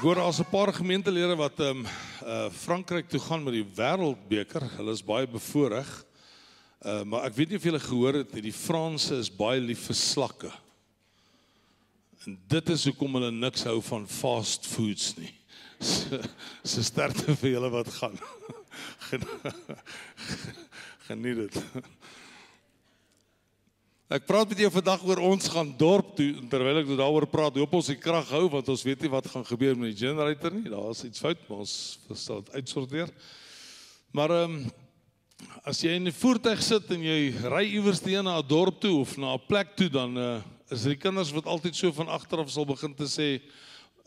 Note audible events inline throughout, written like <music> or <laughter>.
Ek hoor daar's 'n paar gemeentelede wat ehm um, uh Frankryk toe gaan met die Wêreldbeker. Hulle is baie bevoordeel. Uh maar ek weet nie of julle gehoor het nie, die Franse is baie lief vir slakke. En dit is hoekom hulle niks hou van fast foods nie. <laughs> So, so sterkte vir julle wat gaan. <laughs> Geniet dit. Ek praat met jou vandag oor ons gaan dorp toe terwyl ek daaroor praat. Hoop ons die krag hou want ons weet nie wat gaan gebeur met die generator nie. Daar's iets fout, maar ons sal dit uitsorteer. Maar ehm um, as jy in 'n voertuig sit en jy ry iewers teen na 'n dorp toe of na 'n plek toe dan uh, is die kinders wat altyd so van agter af sal begin te sê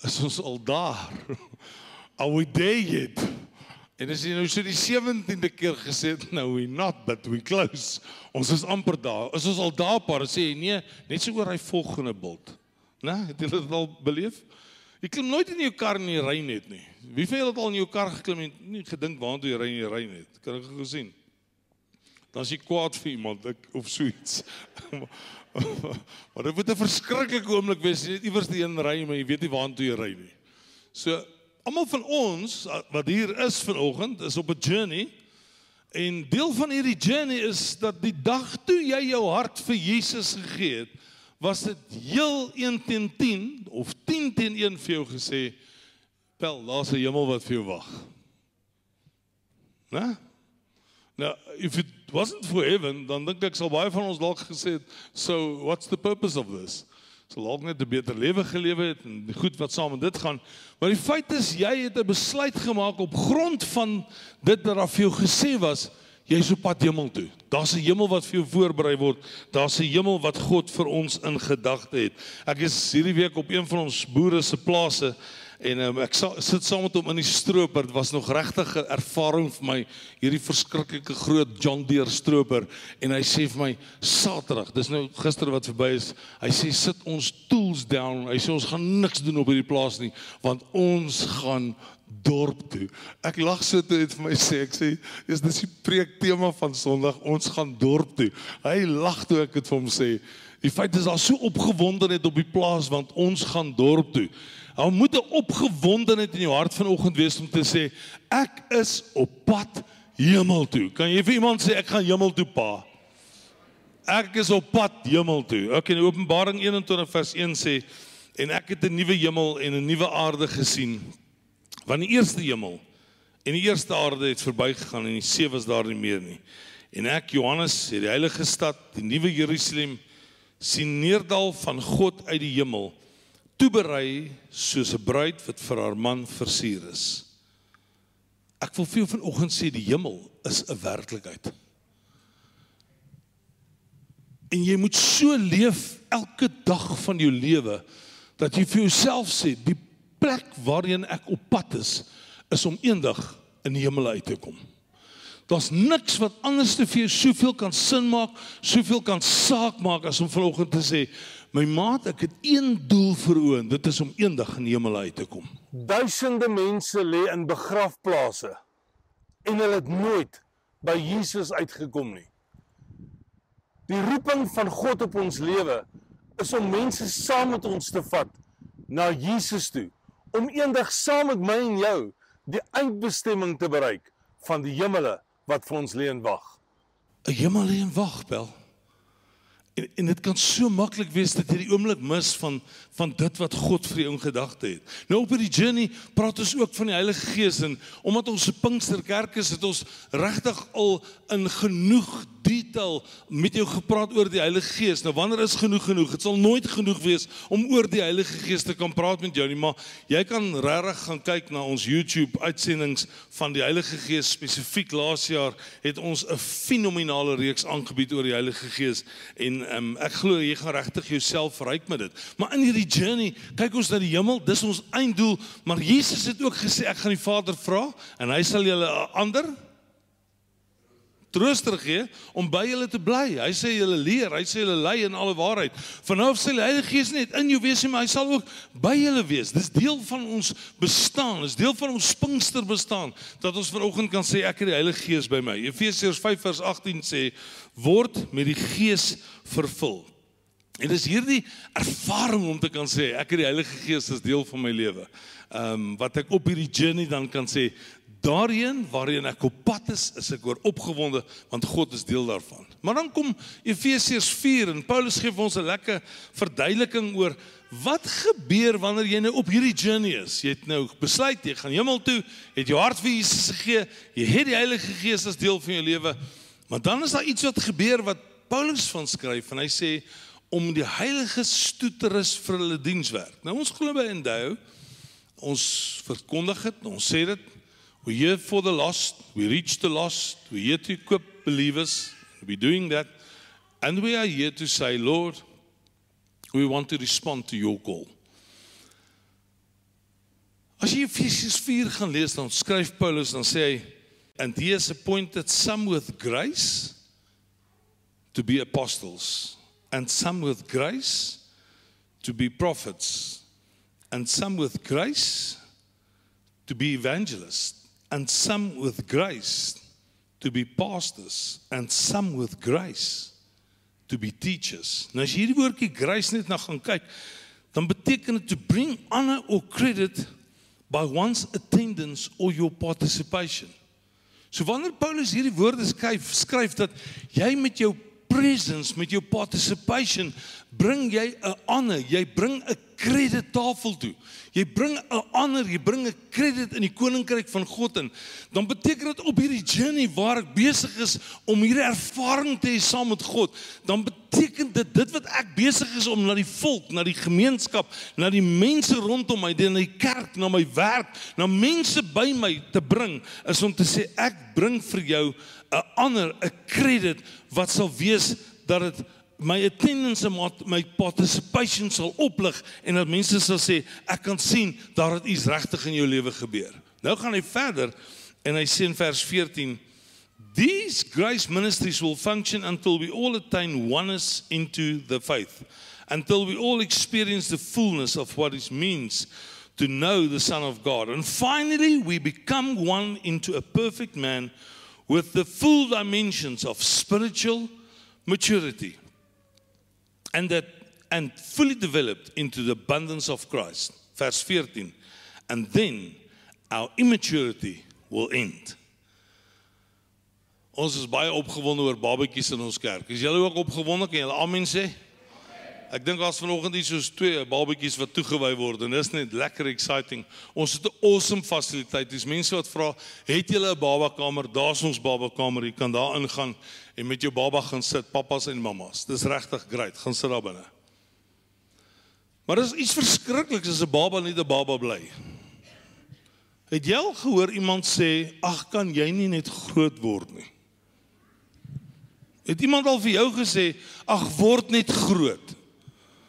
is ons al daar. <laughs> Are we there yet? En as jy nou so die 17de keer gesê het nou we not but we close. Ons is amper daar. Is ons al daar paar sê jy nee, net so oor hy volgende bult. Né? Het jy dit al beleef? Jy klim nooit in jou kar en jy ry net nie. Wie van julle het al in jou kar geklim en nie gedink waartoe jy ry en jy ry net? Kan ek gesien? Dan as jy kwaad vir iemand ek, of so iets. <laughs> maar dit moet 'n verskriklike oomblik wees. Jy iewers die een ry maar jy weet nie waartoe jy ry nie. So Almal van ons uh, wat hier is vanoggend is op 'n journey en deel van hierdie journey is dat die dag toe jy jou hart vir Jesus gegee het, was dit heel 1 teen 10 of 10 teen 1 vir jou gesê, "Pel, daar's 'n hemel wat vir jou wag." Né? Nou, if it wasn't for heaven, dan dink ek sal baie van ons dalk gesê het, "So, what's the purpose of this?" Sal dalk net 'n beter lewe gelewe het en goed wat saam met dit gaan. Maar die feit is jy het 'n besluit gemaak op grond van dit wat daar vir jou gesê was, jy's op pad hemel toe. Daar's 'n hemel wat vir jou voorberei word. Daar's 'n hemel wat God vir ons in gedagte het. Ek is hierdie week op een van ons boere se plase En um, ek sa, sit saam met hom in die stroper. Dit was nog regtig 'n ervaring vir my hierdie verskriklike groot John Deere stroper en hy sê vir my Saterdag, dis nou gister wat verby is. Hy sê sit ons tools down. Hy sê ons gaan niks doen op hierdie plaas nie want ons gaan dorp toe. Ek lag so toe het vir my sê ek sê is dis die preek tema van Sondag ons gaan dorp toe. Hy lag toe ek dit vir hom sê. Die feit is daar so opgewondenheid op die plaas want ons gaan dorp toe. Daar moet 'n opgewondenheid in jou hart vanoggend wees om te sê ek is op pad hemel toe. Kan jy vir iemand sê ek gaan hemel toe pa? Ek is op pad hemel toe. Ek in Openbaring 21 vers 1 sê en ek het 'n nuwe hemel en 'n nuwe aarde gesien. Want die eerste hemel en die eerste aarde het verbygegaan en die see was daar nie meer nie. En ek Johannes het die heilige stad, die nuwe Jerusalem sien neerdal van God uit die hemel toeberei soos 'n bruid wat vir haar man versier is. Ek wil vir jou vanoggend sê die hemel is 'n werklikheid. En jy moet so leef elke dag van jou lewe dat jy vir jouself sê die plek waarheen ek op pad is is om eendag in die hemel uit te kom. Daar's niks wat anders te vir jou soveel kan sin maak, soveel kan saak maak as om vanoggend te sê My maat, ek het een doel vir oë en dit is om eendag in die hemel uit te kom. Duisende mense lê in begrafplase en hulle het nooit by Jesus uitgekom nie. Die roeping van God op ons lewe is om mense saam met ons te vat na Jesus toe, om eendag saam met my en jou die eindbestemming te bereik van die hemele wat vir ons lê en wag. 'n Hemel lê en wag, bel. En en dit kan so maklik wees dat jy die oomblik mis van van dit wat God vir jou in gedagte het. Nou op hierdie journey praat ons ook van die Heilige Gees en omdat ons 'n Pinksterkerk is, het ons regtig al in genoeg detail met jou gepraat oor die Heilige Gees. Nou wanneer is genoeg genoeg? Dit sal nooit genoeg wees om oor die Heilige Gees te kan praat met jou nie, maar jy kan regtig gaan kyk na ons YouTube uitsendings van die Heilige Gees spesifiek laas jaar het ons 'n fenominale reeks aangebied oor die Heilige Gees en um, ek glo jy gaan regtig jouself verryk met dit. Maar in hierdie journey kyk ons na die hemel, dis ons einddoel, maar Jesus het ook gesê ek gaan die Vader vra en hy sal julle 'n ander trooster gee om by julle te bly. Hy sê julle leer, hy sê julle lei in alle waarheid. Vanaf sê die Heilige Gees net in jou wees, maar hy sal ook by julle wees. Dis deel van ons bestaan, dis deel van ons Pinkster bestaan dat ons vanoggend kan sê ek het die Heilige Gees by my. Efesiërs 5 vers 18 sê word met die Gees vervul. En dis hierdie ervaring om te kan sê ek het die Heilige Gees as deel van my lewe. Ehm um, wat ek op hierdie journey dan kan sê daarheen waarheen ek op pad is, is ek oor opgewonde want God is deel daarvan. Maar dan kom Efesiërs 4 en Paulus gee ons 'n lekker verduideliking oor wat gebeur wanneer jy nou op hierdie journey is. Jy het nou besluit jy gaan hemel toe, het jou hart vir Jesus gegee, jy het die Heilige Gees as deel van jou lewe. Maar dan is daar iets wat gebeur wat Paulus van skryf en hy sê om die te rus vir hulle dienswerk. Nou ons glo by Endow ons verkondig dit, ons sê dit, we here for the lost, we reach the lost, We're here to equip believers, We're doing that and we are here to say Lord, we want to respond to your call. As jy Efesiërs 4 gaan lees dan skryf Paulus dan sê hy and he has appointed some with grace to be apostles and some with grace to be prophets, and some with grace to be evangelists, and some with grace to be pastors, and some with grace to be teachers. Nou as hierdie woordjie grace net na gaan kyk, dan beteken dit to bring honor or credit by one's attendance or your participation. So wanneer Paulus hierdie woorde skryf, skryf dat jy met jou presence met jou participation bring jy 'n honor, jy bring 'n credit tafel toe. Jy bring 'n honor, jy bring 'n credit in die koninkryk van God in. Dan beteken dit op hierdie journey waar ek besig is om hierdie ervaring te hê saam met God, dan beteken dit dit wat ek besig is om na die volk, na die gemeenskap, na die mense rondom my, na die kerk, na my werk, na mense by my te bring, is om te sê ek bring vir jou 'n honor, 'n credit wat sal wees dat dit my attendance en my participation sal oplig en dat mense sal sê ek kan sien daar het iets regtig in jou lewe gebeur. Nou gaan hy verder en hy sê in vers 14 These grace ministries will function until we all attain oneness into the faith until we all experience the fullness of what it means to know the son of God and finally we become one into a perfect man with the full dimensions of spiritual maturity and that and fully developed into the abundance of Christ. Verse 14. And then our immaturity will end. Ons is baie opgewonde oor babatjies in ons kerk. Is julle ook opgewonde? Kan julle amen sê? Ek dink daar's vanoggend iets soos twee babatjies wat toegewy word en dis net lekker exciting. Ons het 'n awesome fasiliteit. Dis mense wat vra, "Het julle 'n babakamer?" Daar's ons babakamer. Jy kan daar ingaan en met jou baba gaan sit, pappas en mammas. Dis regtig great. Gaan sit daar binne. Maar dis iets verskrikliks as 'n baba nie 'n baba bly. Het jy al gehoor iemand sê, "Ag, kan jy nie net groot word nie?" Het iemand al vir jou gesê, "Ag, word net groot."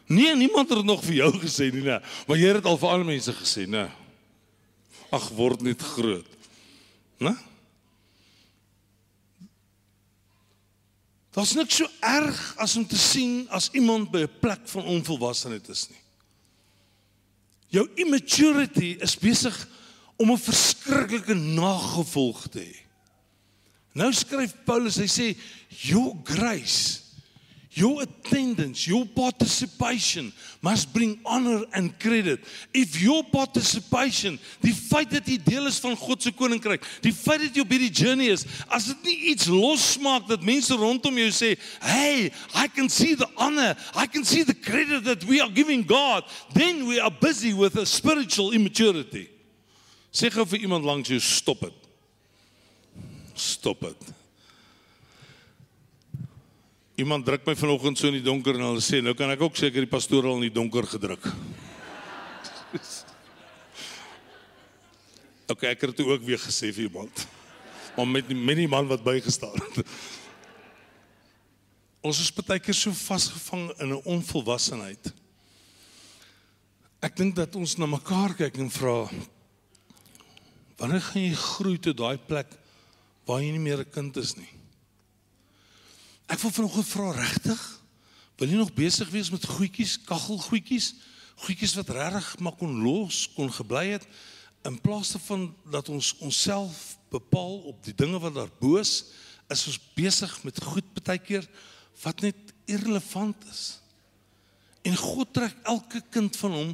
Nee, niemand het nog vir jou gesê nie, nee. Maar jy het dit al vir ander mense gesê, nee. Ag, word net groot. Né? Dit is net so erg as om te sien as iemand by 'n plek van onvolwassenheid is nie. Jou immaturity is besig om 'n verskriklike nagevolg te hê. Nou skryf Paulus, hy sê your grace Your attendance, your participation must bring honor and credit. If your participation, die feit dat jy deel is van God se koninkryk, die feit dat jy op hierdie journey is, as dit nie iets losmaak dat mense rondom jou sê, "Hey, I can see the honor, I can see the credit that we are giving God," then we are busy with a spiritual immaturity. Sê gou vir iemand langs jou, stop dit. Stop dit. Iemand druk my vanoggend so in die donker en hulle sê nou kan ek ook seker die pastoor al in die donker gedruk. <laughs> OK, ek het dit ook weer gesê vir iemand. Maar met met die man wat bygestaan het. <laughs> Ons is baie keer so vasgevang in 'n onvolwassenheid. Ek dink dat ons na mekaar kyk en vra wanneer gaan jy groei tot daai plek waar jy nie meer 'n kind is nie? Ek wil vanoggend vra regtig, wil jy nog besig wees met goedjies, kaggelgoedjies, goedjies wat regtig maar kon los, kon gebly het in plaas daarvan dat ons onsself bepaal op die dinge wat daar bo is, is ons besig met goed baie keer wat net irrelevant is. En God trek elke kind van hom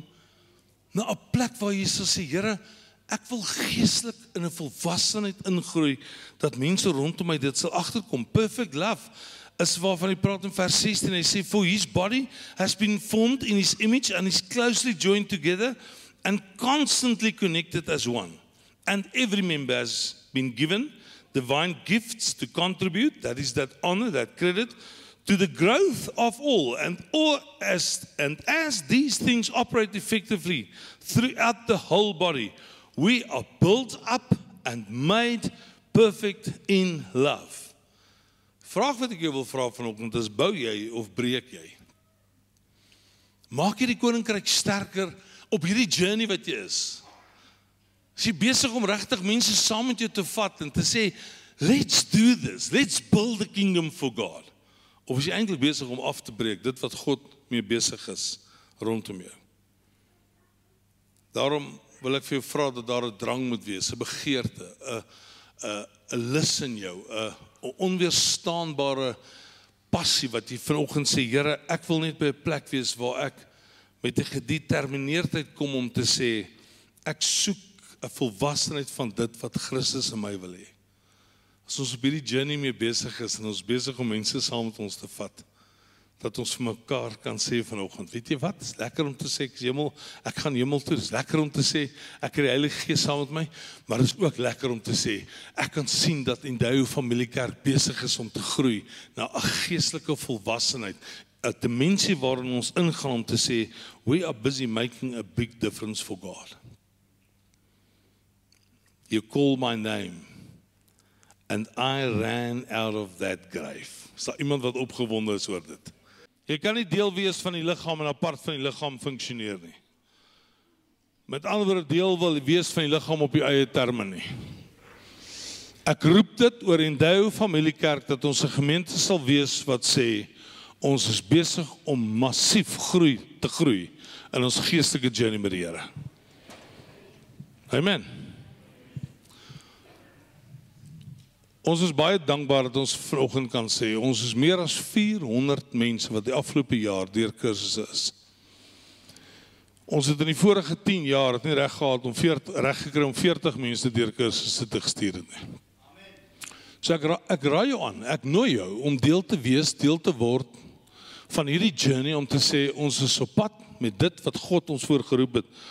na 'n plek waar jy sal sê, Here, ek wil geestelik in 'n volwassenheid ingroei dat mense rondom my dit sal agterkom. Perfect love is waarvan hy praat in vers 16. Hy sê for his body has been formed in his image and is closely joined together and constantly connected as one. And every member has been given divine gifts to contribute, that is that honor, that credit to the growth of all and all as and as these things operate effectively throughout the whole body we are built up and made perfect in love vraag wat ek jou wil vra vanoggend is bou jy of breek jy? Maak jy die koninkryk sterker op hierdie journey wat jy is? Is jy besig om regtig mense saam met jou te vat en te sê let's do this. Let's build the kingdom for god. Of is jy eintlik besig om af te breek dit wat God mee besig is rondom jou? Daarom wil ek vir jou vra dat daar 'n drang moet wees, 'n begeerte, 'n 'n 'n lus in jou, 'n onweerstaanbare passie wat jy vanoggend sê, Here, ek wil net by 'n plek wees waar ek met 'n gedetermineerdheid kom om te sê ek soek 'n volwassenheid van dit wat Christus in my wil hê as ons op hierdie journey mee besig is en ons besig om mense saam met ons te vat dat ons vir mekaar kan sê vanoggend weet jy wat is lekker om te sê ek is hemel ek gaan hemel toe dis lekker om te sê ek het die Heilige Gees saam met my maar dit is ook lekker om te sê ek kan sien dat Endeavour Familiekerk besig is om te groei na 'n geestelike volwassenheid 'n dimensie waarin ons ingaan om te sê we are busy making a big difference for God you call my name and I ran out of that grave. Is daar iemand wat opgewonde is oor dit? Jy kan nie deel wees van die liggaam en apart van die liggaam funksioneer nie. Met ander woorde deel wil wees van die liggaam op die eie terme nie. Ek roep dit oor en dou familiekerk dat ons 'n gemeente sal wees wat sê ons is besig om massief groei te groei in ons geestelike journey met die Here. Amen. Ons is baie dankbaar dat ons vanoggend kan sê ons is meer as 400 mense wat die afgelope jaar deur kursusse is. Ons het in die vorige 10 jaar het nie reg gehad om 40 reg gekry om 40 mense deur kursusse te gestuur het nie. Amen. So ek ek raai jou aan, ek nooi jou om deel te wees, deel te word van hierdie journey om te sê ons is op pad met dit wat God ons voorgeroep het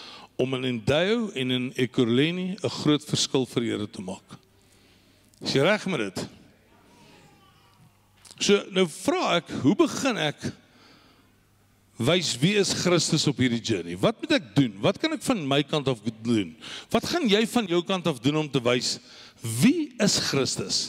om in Endeavour en in Ekurhuleni 'n groot verskil vir Here te maak. Is jy reg met dit? So nou vra ek, hoe begin ek wys wie is Christus op hierdie journey? Wat moet ek doen? Wat kan ek van my kant af doen? Wat gaan jy van jou kant af doen om te wys wie is Christus?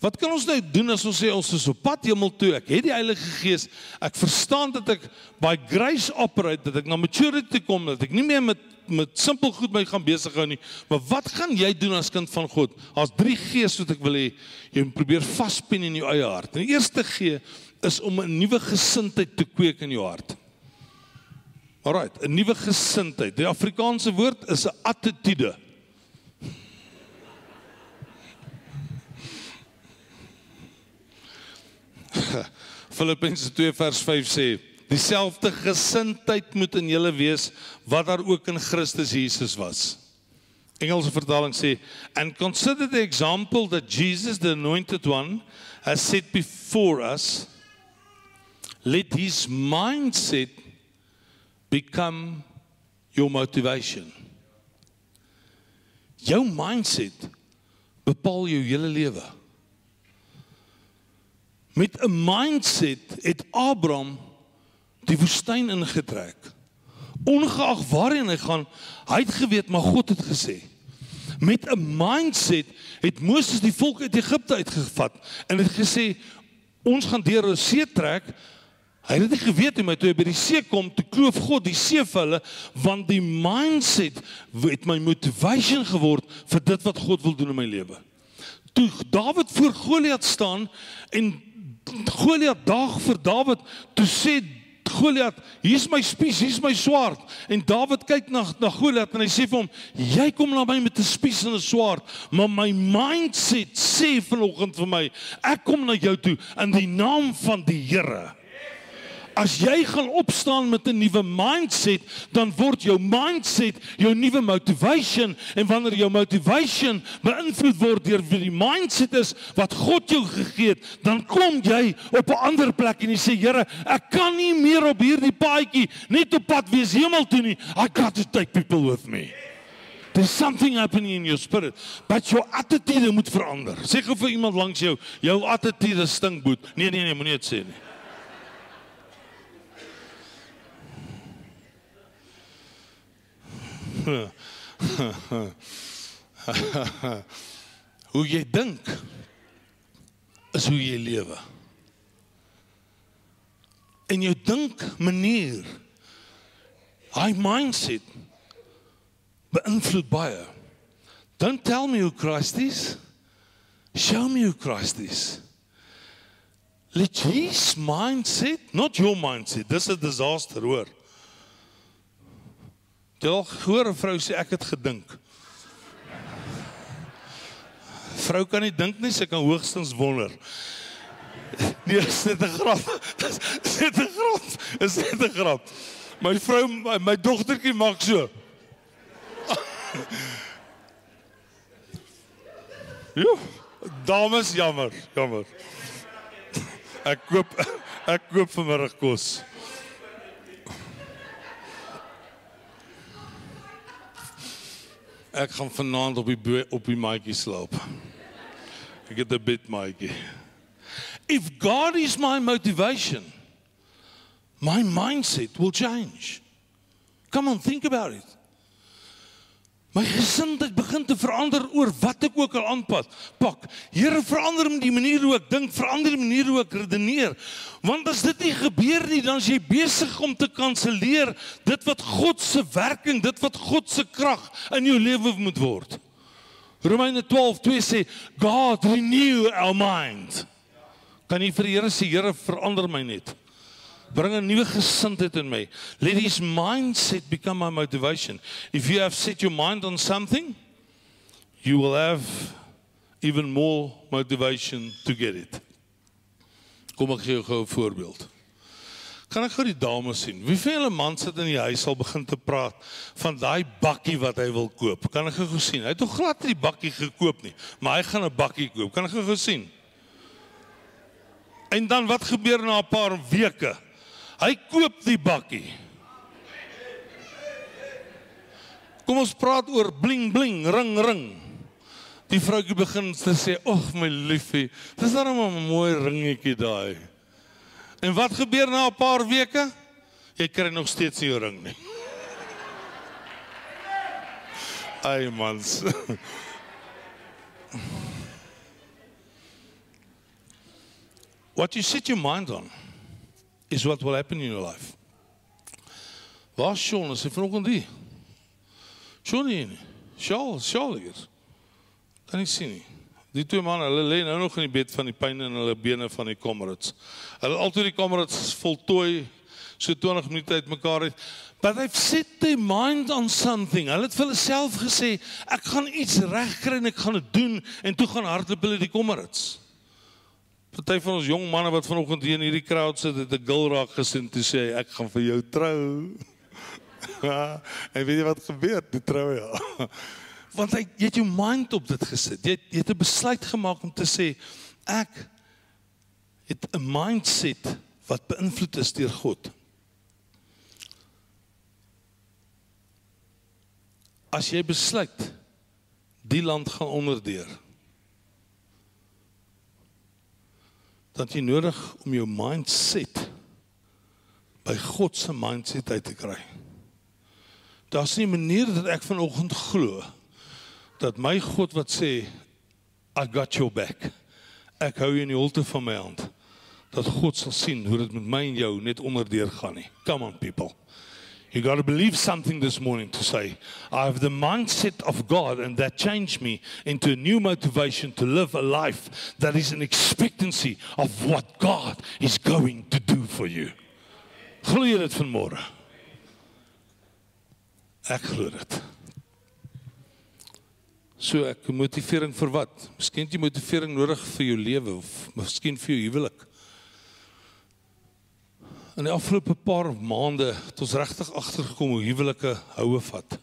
Wat kan ons nou doen as ons sê ons is op pad hemel toe? Ek het die Heilige Gees. Ek verstaan dat ek by grace operate, dat ek na maturity kom, dat ek nie meer met met simpel goed my gaan besig hou nie. Maar wat gaan jy doen as kind van God? As drie gees wat ek wil hê jy moet probeer vaspin in jou eie hart. Die eerste gee is om 'n nuwe gesindheid te kweek in jou hart. Alraight, 'n nuwe gesindheid. Die Afrikaanse woord is 'n attitude. <laughs> Filippense 2 vers 5 sê Dieselfde gesindheid moet in julle wees wat daar ook in Christus Jesus was. Engelse vertaling sê and consider the example that Jesus the anointed one has set before us let his mindset become your motivation. Jou mindset bepaal jou hele lewe. Met 'n mindset het Abraham die woestyn ingetrek. Ongeag waarheen hy gaan, hy het geweet maar God het gesê. Met 'n mindset het Moses die volk uit Egipte uitgevat en het gesê ons gaan deur die see trek. Hy het nie geweet hoe my toe by die see kom te kloof God die see vir hulle want die mindset het my motivation geword vir dit wat God wil doen in my lewe. Toe Dawid voor Goliat staan en Goliat daag vir Dawid, toe sê Goliat, hier's my spies, hier's my swaard. En Dawid kyk na na Goliat en hy sê vir hom, jy kom na my met 'n spies en 'n swaard, maar my mindset sê vanoggend vir my, ek kom na jou toe in die naam van die Here. As jy gaan opstaan met 'n nuwe mindset, dan word jou mindset jou nuwe motivation en wanneer jou motivation beïnvloed word deur wie die mindset is wat God jou gegee het, dan kom jy op 'n ander plek en jy sê Here, ek kan nie meer op hierdie paadjie net op pad wees hemel toe nie. I got to take people with me. There's something happening in your spirit, but your attitude moet verander. Sê gou vir iemand langs jou, jou attitude stink boet. Nee nee nee, moenie dit sê nie. Hoe jy dink is hoe jy lewe. En jou dink manier hy mindset beïnvloed baie. Don't tell me who Christ is. Show me who Christ is. Let his mindset, not your mindset. Dis 'n disaster, hoor. Al hoor 'n vrou sê ek het gedink. Vrou kan nie dink nie, sy kan hoogstens wonder. Nee, is dit 'n grap? Is dit 'n grap? Is dit 'n grap? My vrou, my, my dogtertjie maak so. Jo, dames jammer, jammer. Ek koop ek koop vanmiddag kos. Ek gaan vanaand op die op die maatjie slaap. Ek het 'n maatjie. If God is my motivation, my mindset will change. Come on, think about it. My gesindheid begin te verander oor wat ek ook al aanpad. Pak. Here verander my die manier hoe ek dink, verander die manier hoe ek redeneer. Want as dit nie gebeur nie, dan is jy besig om te kanselleer dit wat God se werking, dit wat God se krag in jou lewe moet word. Romeine 12:2 sê God renew our mind. Kan jy vir die Here sê Here verander my net? Bring 'n nuwe gesindheid in my. Let his mindset become my motivation. If you have set your mind on something, you will have even more motivation to get it. Kom ek gee jou gou 'n voorbeeld. Kan ek gou die dames sien? Wie van julle man sit in die huis al begin te praat van daai bakkie wat hy wil koop? Kan ek gou sien? Hy het nog glad nie die bakkie gekoop nie, maar hy gaan 'n bakkie koop. Kan ek gou sien? En dan wat gebeur na 'n paar weke? Hy koop die bakkie. Kom ons praat oor bling bling, ring ring. Die vroutjie begin te sê, "Ag my liefie, dis dan 'n mooi ringetjie daai." En wat gebeur na 'n paar weke? Jy kry nog steeds nie jou ring nie. <laughs> Ai mans. <laughs> What you set your mind on is what will happen in your life. Waar Sean is vanoggend hier? Sean nie. Sean, Sean hier. Kan nie sien nie. Die twee manne, hulle lê nou nog in die bed van die pyn in hulle bene van die Comrades. Hulle altyd die Comrades voltooi so 20 minute uitmekaar het. But they've set their mind on something. Hulle het vir hulle self gesê, ek gaan iets regkry en ek gaan dit doen en toe gaan hardloop hulle die Comrades. Party van ons jong manne wat vanoggend hier in hierdie crowd sit, het 'n gil raak gesien toe sê ek gaan vir jou trou. <laughs> en weet jy wat gebeur? Die trou ja. <laughs> Want hy jy het jou mind op dit gesit. Jy jy het 'n besluit gemaak om te sê ek het 'n mindset wat beïnvloed is deur God. As jy besluit die land gaan onderdeur dat jy nodig om jou mindset by God se mindset uit te kry. Daar's nie 'n manier dat ek vanoggend glo dat my God wat sê I got your back. Ek hou jou in die holte van my hand. Dat God sal sien hoe dit met my en jou net onderdeur gaan nie. Come on people. You got to believe something this morning to say, I have the mindset of God, and that changed me into a new motivation to live a life that is an expectancy of what God is going to do for you. Glo jy dit vanmôre? Ek glo dit. So ek motivering vir wat? Miskien jy motivering nodig vir jou lewe of miskien vir jou huwelik. In die afgelope paar maande het ons regtig agtergekom hoe huwelike houe vat.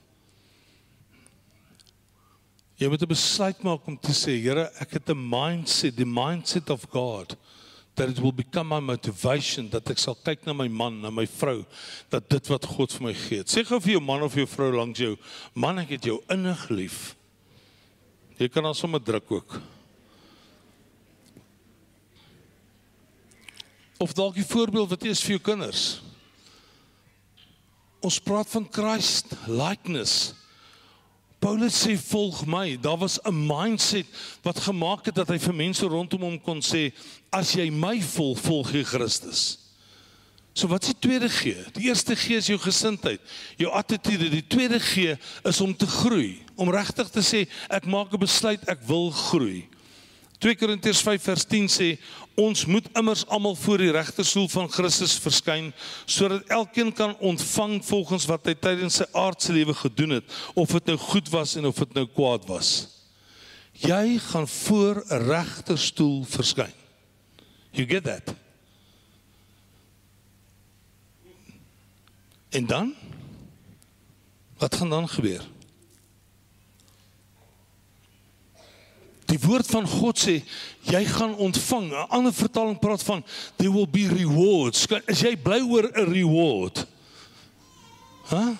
Jy moet 'n besluit maak om te sê, Here, ek het 'n mindset, the mindset of God that it will become my motivation dat ek sal kyk na my man, na my vrou, dat dit wat God vir my gee. Sê gou vir jou man of jou vrou langs jou, man, ek het jou innig lief. Jy kan dan sommer druk ook. Of dalk 'n voorbeeld wat jy is vir jou kinders. Ons praat van Christ likeness. Paulus sê volg my. Daar was 'n mindset wat gemaak het dat hy vir mense rondom hom kon sê as jy my volg, volg jy Christus. So wat is die tweede G? Die eerste G is jou gesindheid, jou attitude. Die tweede G is om te groei, om regtig te sê ek maak 'n besluit ek wil groei. 2 Korintiërs 5 vers 10 sê ons moet immers almal voor die regterstoel van Christus verskyn sodat elkeen kan ontvang volgens wat hy tydens sy aardse lewe gedoen het of dit nou goed was en of dit nou kwaad was. Jy gaan voor 'n regterstoel verskyn. You get that? En dan wat gaan dan gebeur? Die woord van God sê jy gaan ontvang. 'n Ander vertaling praat van there will be rewards. As jy bly oor 'n reward. Hæ? Huh?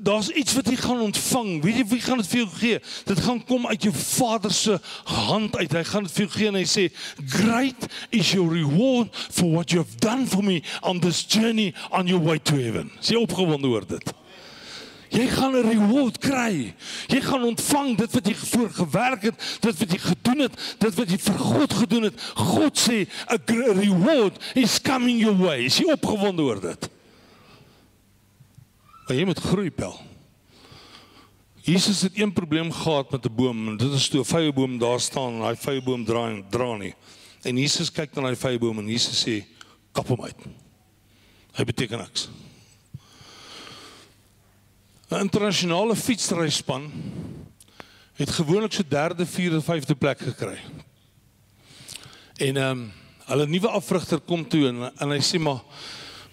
Daar's iets wat jy gaan ontvang. Weet jy wie gaan dit vir jou gee? Dit gaan kom uit jou Vader se hand uit. Hy gaan dit vir jou gee en hy sê, "Great is your reward for what you have done for me on this journey on your way to heaven." Sê opgewonde oor dit. Jy gaan 'n reward kry. Jy gaan ontvang dit wat jy voor gewerk het, dit wat jy gedoen het, dit wat jy vir God gedoen het. God sê 'n reward is coming your way. Is jy opgewonde oor dit? Maar jy moet groei, Pel. Jesus het een probleem gehad met 'n boom en dit is toe 'n vyeboom daar staan en daai vyeboom draai dra nie. En Jesus kyk na daai vyeboom en Jesus sê kap hom uit. Hy beteken niks. 'n internasionale fietsryspan het gewoonlik so derde, vierde, vyfde plek gekry. En ehm um, hulle nuwe afrigter kom toe en en hy sê maar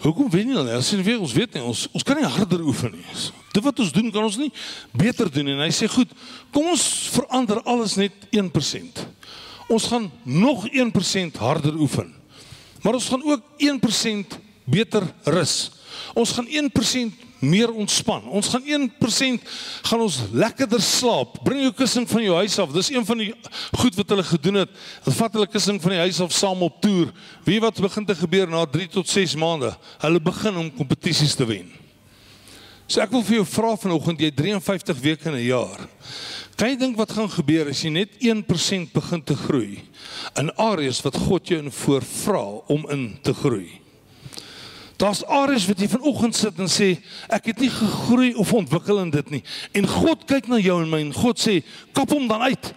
hoekom wen nie hulle? Sê weer ons weet nie, ons ons kan nie harder oefen nie. Dit wat ons doen kan ons nie beter doen en hy sê goed, kom ons verander alles net 1%. Ons gaan nog 1% harder oefen. Maar ons gaan ook 1% beter rus. Ons gaan 1% meer ontspan. Ons gaan 1% gaan ons lekkerder slaap. Bring jou kussing van jou huis af. Dis een van die goed wat hulle gedoen het. Hulle vat hulle kussing van die huis af saam op toer. Wie wat begin te gebeur na 3 tot 6 maande? Hulle begin om kompetisies te wen. So ek wil vir jou vra vanoggend, jy 53 weke in 'n jaar. Kan jy dink wat gaan gebeur as jy net 1% begin te groei in areas wat God jou in voorvra om in te groei? Daar's areas wat jy vanoggend sit en sê ek het nie gegroei of ontwikkel in dit nie. En God kyk na jou en my en God sê kap hom dan uit.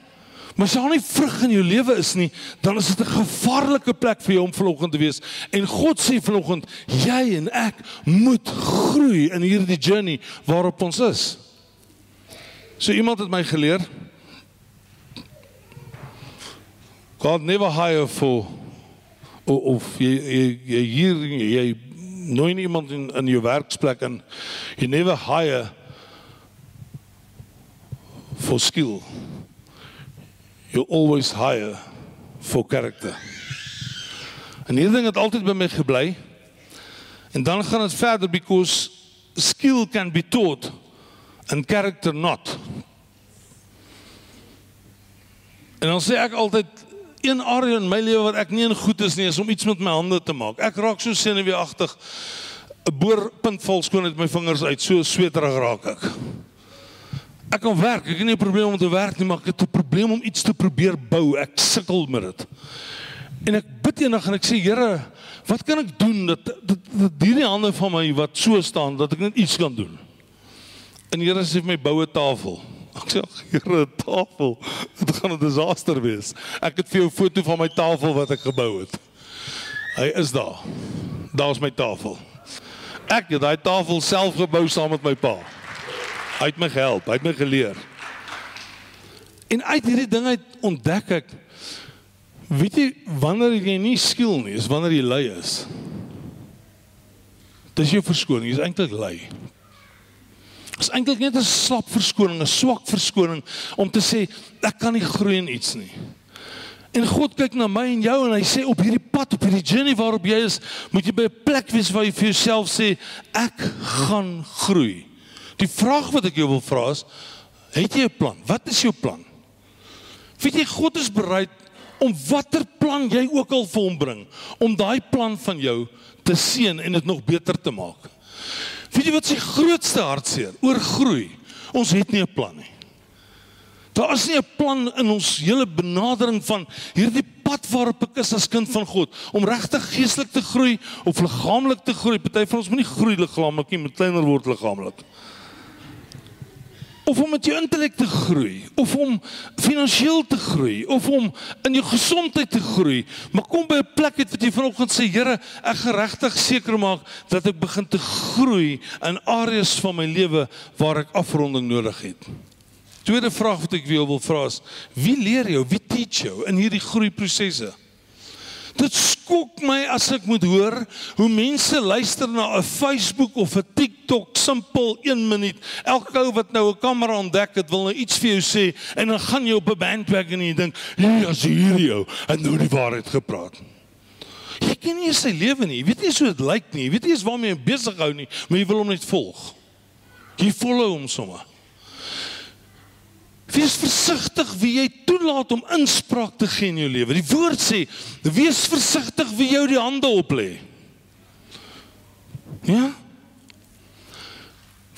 Maar as daar nie vrug in jou lewe is nie, dan is dit 'n gevaarlike plek vir jou om vanoggend te wees. En God sê vanoggend jy en ek moet groei in hierdie journey waarop ons is. So iemand het my geleer God never hire for of jy jy, jy hier jy nooi iemand in jou werksplek en you never hire for skill. You always hire for character. En hierdie ding het by my gebly. En dan gaan dit verder because skill can be taught and character not. En dan sê ek altyd een area in my lewe wat ek nie in goed is nie, is om iets met my hande te maak. Ek raak so senuweeagtig. 'n Boorpunt val skoon uit my vingers uit, so sweterig raak ek. Ek kan werk, ek het nie 'n probleem om te werk nie, maar ek het 'n probleem om iets te probeer bou. Ek sukkel met dit. En ek bid eendag en ek sê, Here, wat kan ek doen dat dat, dat hierdie hande van my wat so staan dat ek net iets kan doen? En Here sê vir my bou 'n tafel. Ek sê, "Here, tafel. <laughs> Dit gaan 'n disaster wees. Ek het vir jou 'n foto van my tafel wat ek gebou het. Hy is daar. Daar's my tafel. Ek het daai tafel self gebou saam met my pa. Hy het my gehelp, hy het my geleer. En uit hierdie ding uit ontdek ek weet jy wanneer jy nie skiel nie, is wanneer jy lui is. Dis jou verskoning, jy's eintlik lui. Dis eintlik net 'n slap verskoning, 'n swak verskoning om te sê ek kan nie groei in iets nie. En God kyk na my en jou en hy sê op hierdie pad, op hierdie journey waarop jy is, moet jy by 'n plek wees waar jy vir jouself sê ek gaan groei. Die vraag wat ek jou wil vra is, het jy 'n plan? Wat is jou plan? Weet jy God is bereid om watter plan jy ook al vir hom bring om daai plan van jou te seën en dit nog beter te maak. Weet jy wat sy grootste hartseer oor groei? Ons het nie 'n plan nie. Daar is nie 'n plan in ons hele benadering van hierdie pad waarop ek is as kind van God om regtig geestelik te groei of liggaamlik te groei. Party van ons moenie groei liggaamlik nie, moet kleiner word liggaamlik of om met jou intellek te groei of om finansiëel te groei of om in jou gesondheid te groei. Maar kom by 'n plek het wat jy vanoggend sê Here ek geregtig seker maak dat ek begin te groei in areas van my lewe waar ek afronding nodig het. Tweede vraag wat ek wil vra is wie leer jou? Wie teach jou in hierdie groeiprosesse Dit skok my as ek moet hoor hoe mense luister na 'n Facebook of 'n TikTok simpel 1 minuut. Elke ou wat nou 'n kamera ontdek het, wil nou iets vir jou sê en dan gaan jy op 'n bandwagon en jy dink, "Hier is hierdie ou en nou die waarheid gepraat." Jy ken nie sy lewe nie. Jy weet nie hoe dit lyk nie. Jy weet nie eens waarmee hy besig hou nie, maar jy wil hom net volg. Jy volg hom sommer. Wees versigtig wie jy toelaat om inspraak te gee in jou lewe. Die woord sê, wees versigtig wie jou die hande oplê. Ja?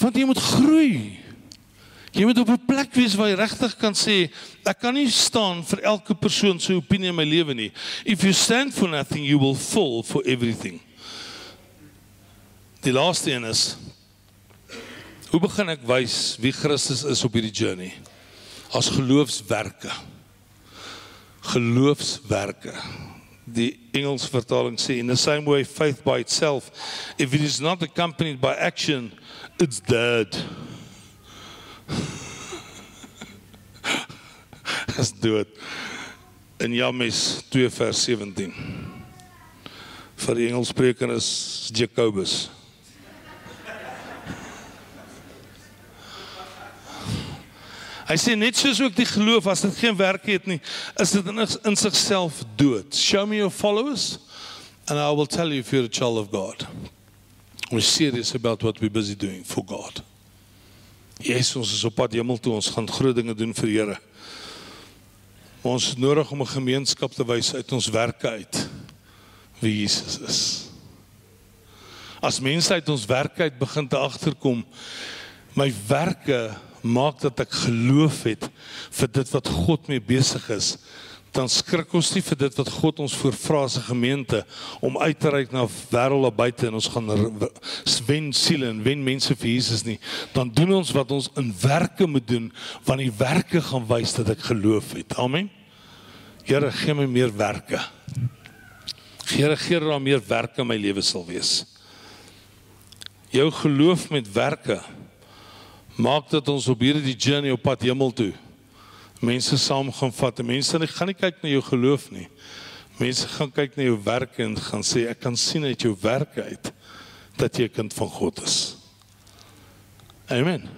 Want jy moet groei. Jy moet op 'n plek wees waar jy regtig kan sê, ek kan nie staan vir elke persoon se opinie in my lewe nie. If you stand for nothing, you will fall for everything. Die laaste een is Hoe begin ek wys wie Christus is op hierdie journey? As geloofswerke. Geloofswerke. Die Engels vertaling sê in the same way faith by itself if it is not accompanied by action it's dead. <laughs> As dood. In James 2 vers 17. Vir die Engelssprekers is Jakobus. Hy sê net soos ook die geloof as dit geen werk het nie, is dit in, in sigself dood. Show me your followers and I will tell you if you're a child of God. We're serious about what we're busy doing for God. Jesus ons is op pad hemel toe, ons gaan groot dinge doen vir Here. Ons het nodig om 'n gemeenskap te wys uit ons werke uit wie Jesus is. As mense uit ons werke uit begin te agterkom, my werke maak dat ek geloof het vir dit wat God mee besig is, dan skrik ons nie vir dit wat God ons voorvra as 'n gemeente om uit te reik na wêreld daar buite en ons gaan wen siele en wen mense vir Jesus nie. Dan doen ons wat ons in werke moet doen, want die werke gaan wys dat ek geloof het. Amen. Here, gee my meer werke. Here, gee daar meer werke in my lewe sal wees. Jou geloof met werke maak dat ons op hierdie journey op pad hemel toe mense saam gaan vat. Mense gaan nie kyk na jou geloof nie. Mense gaan kyk na jou werke en gaan sê ek kan sien uit jou werke uit dat jy 'n kind van God is. Amen.